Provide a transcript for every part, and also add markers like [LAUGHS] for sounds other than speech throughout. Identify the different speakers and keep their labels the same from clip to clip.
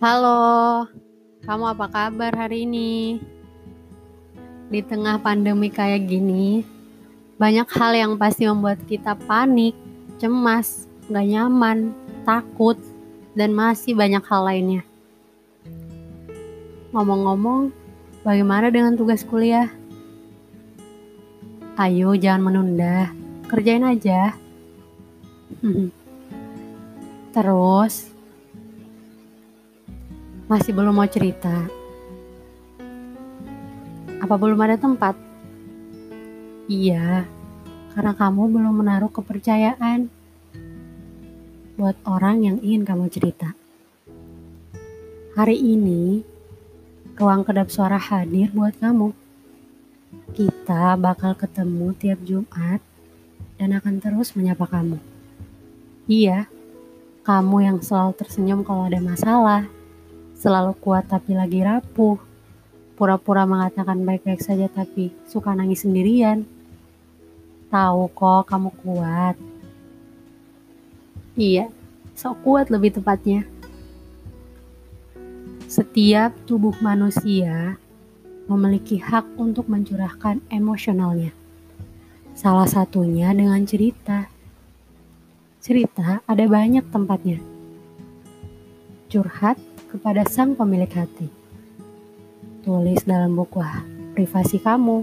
Speaker 1: Halo, kamu apa kabar hari ini? Di tengah pandemi kayak gini, banyak hal yang pasti membuat kita panik, cemas, gak nyaman, takut, dan masih banyak hal lainnya. Ngomong-ngomong, bagaimana dengan tugas kuliah? Ayo, jangan menunda, kerjain aja. [LAUGHS] Terus, masih belum mau cerita? Apa belum ada tempat? Iya, karena kamu belum menaruh kepercayaan buat orang yang ingin kamu cerita. Hari ini, ruang kedap suara hadir buat kamu. Kita bakal ketemu tiap Jumat dan akan terus menyapa kamu. Iya, kamu yang selalu tersenyum kalau ada masalah, selalu kuat tapi lagi rapuh, pura-pura mengatakan baik-baik saja tapi suka nangis sendirian. Tahu kok kamu kuat. Iya, sok kuat lebih tepatnya. Setiap tubuh manusia memiliki hak untuk mencurahkan emosionalnya. Salah satunya dengan cerita. Cerita ada banyak tempatnya. Curhat kepada sang pemilik hati. Tulis dalam buku privasi kamu.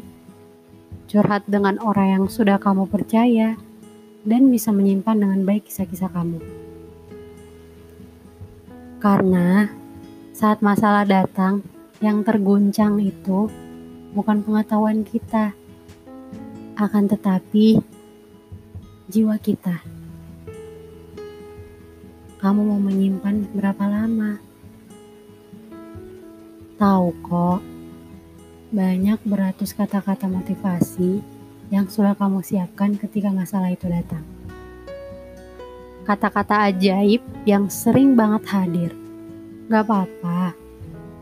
Speaker 1: Curhat dengan orang yang sudah kamu percaya dan bisa menyimpan dengan baik kisah-kisah kamu. Karena saat masalah datang, yang terguncang itu bukan pengetahuan kita, akan tetapi jiwa kita. Kamu mau menyimpan berapa lama? Tahu kok, banyak beratus kata-kata motivasi yang sudah kamu siapkan ketika masalah itu datang. Kata-kata ajaib yang sering banget hadir. Gak apa-apa,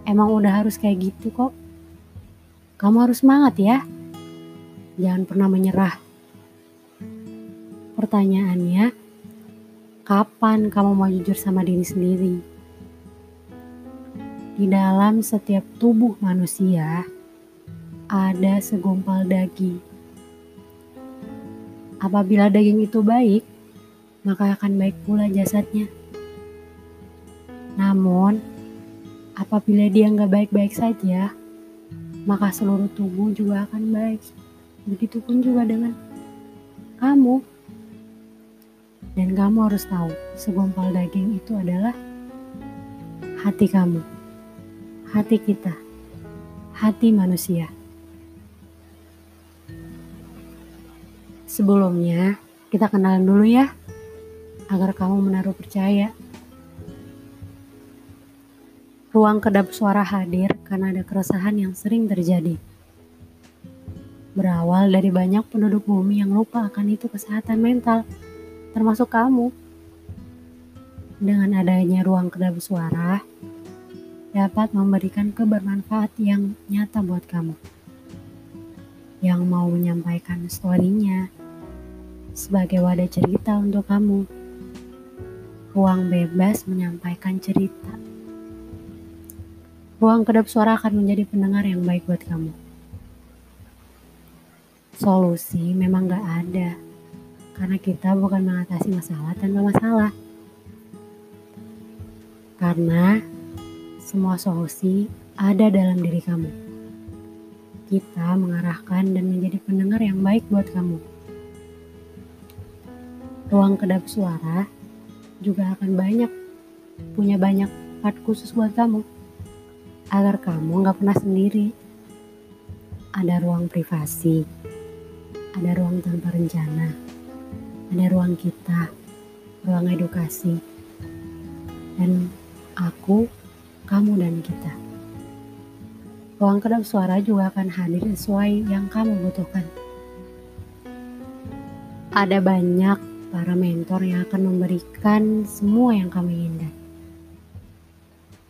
Speaker 1: emang udah harus kayak gitu kok. Kamu harus semangat ya. Jangan pernah menyerah. Pertanyaannya, kapan kamu mau jujur sama diri sendiri? Di dalam setiap tubuh manusia ada segumpal daging. Apabila daging itu baik, maka akan baik pula jasadnya. Namun, apabila dia nggak baik-baik saja, maka seluruh tubuh juga akan baik. Begitupun juga dengan kamu. Dan kamu harus tahu, segumpal daging itu adalah hati kamu hati kita, hati manusia. Sebelumnya, kita kenalan dulu ya, agar kamu menaruh percaya. Ruang kedap suara hadir karena ada keresahan yang sering terjadi. Berawal dari banyak penduduk bumi yang lupa akan itu kesehatan mental, termasuk kamu. Dengan adanya ruang kedap suara, dapat memberikan kebermanfaat yang nyata buat kamu. Yang mau menyampaikan story-nya sebagai wadah cerita untuk kamu. Ruang bebas menyampaikan cerita. Ruang kedap suara akan menjadi pendengar yang baik buat kamu. Solusi memang gak ada, karena kita bukan mengatasi masalah tanpa masalah. Karena semua solusi ada dalam diri kamu. Kita mengarahkan dan menjadi pendengar yang baik buat kamu. Ruang kedap suara juga akan banyak, punya banyak part khusus buat kamu. Agar kamu gak pernah sendiri. Ada ruang privasi, ada ruang tanpa rencana, ada ruang kita, ruang edukasi, dan aku kamu dan kita. Ruang kedap suara juga akan hadir sesuai yang kamu butuhkan. Ada banyak para mentor yang akan memberikan semua yang kamu inginkan.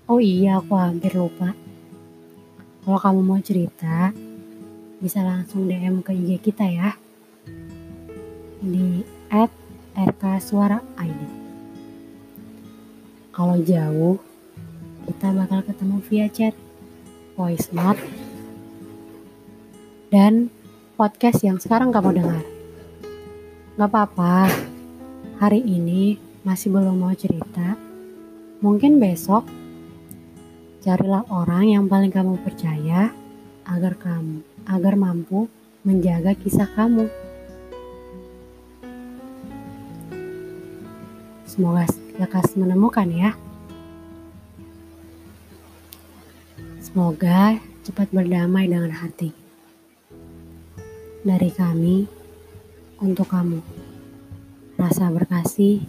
Speaker 1: Oh iya, aku hampir lupa. Kalau kamu mau cerita, bisa langsung DM ke IG kita ya. Di at RK Suara ID. Kalau jauh, kita bakal ketemu via chat, voice note, dan podcast yang sekarang kamu dengar. Gak apa-apa, hari ini masih belum mau cerita. Mungkin besok carilah orang yang paling kamu percaya agar kamu agar mampu menjaga kisah kamu. Semoga lekas menemukan ya. Semoga cepat berdamai dengan hati. Dari kami untuk kamu. Rasa berkasih,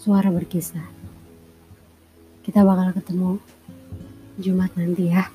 Speaker 1: suara berkisah. Kita bakal ketemu Jumat nanti ya.